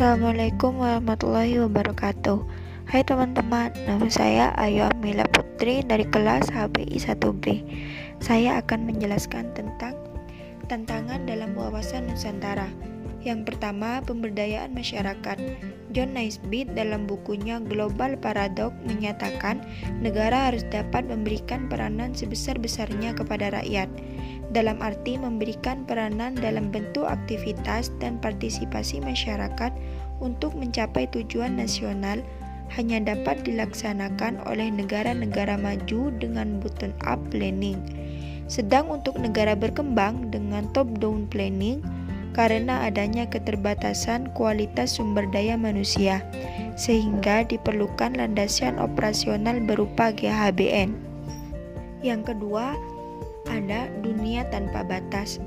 Assalamualaikum warahmatullahi wabarakatuh. Hai teman-teman, nama saya Ayu Amila Putri dari kelas HBI 1B Saya akan menjelaskan tentang tantangan dalam wawasan Nusantara. Yang pertama, pemberdayaan masyarakat. John Naisbitt dalam bukunya Global Paradox menyatakan negara harus dapat memberikan peranan sebesar-besarnya kepada rakyat dalam arti memberikan peranan dalam bentuk aktivitas dan partisipasi masyarakat untuk mencapai tujuan nasional hanya dapat dilaksanakan oleh negara-negara maju dengan bottom-up planning. Sedang untuk negara berkembang dengan top-down planning karena adanya keterbatasan kualitas sumber daya manusia, sehingga diperlukan landasan operasional berupa GHBN. Yang kedua, ada dunia tanpa batas.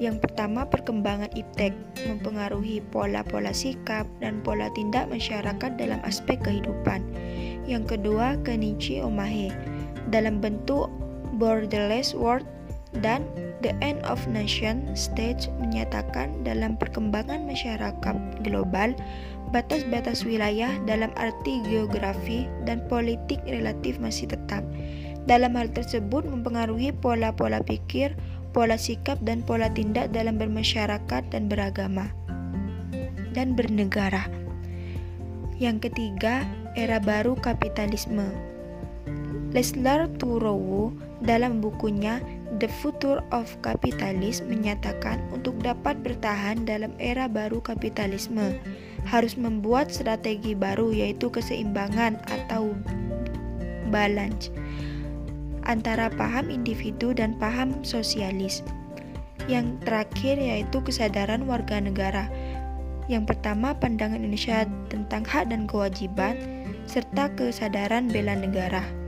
Yang pertama, perkembangan iptek mempengaruhi pola-pola sikap dan pola tindak masyarakat dalam aspek kehidupan. Yang kedua, Kenichi Omahe dalam bentuk Borderless World dan The End of Nation Stage menyatakan dalam perkembangan masyarakat global, batas-batas wilayah dalam arti geografi dan politik relatif masih tetap. Dalam hal tersebut mempengaruhi pola-pola pikir, pola sikap dan pola tindak dalam bermasyarakat dan beragama dan bernegara. Yang ketiga, era baru kapitalisme. Leslar Turowo dalam bukunya The Future of Capitalism menyatakan untuk dapat bertahan dalam era baru kapitalisme harus membuat strategi baru yaitu keseimbangan atau balance antara paham individu dan paham sosialis. Yang terakhir yaitu kesadaran warga negara. Yang pertama, pandangan Indonesia tentang hak dan kewajiban, serta kesadaran bela negara.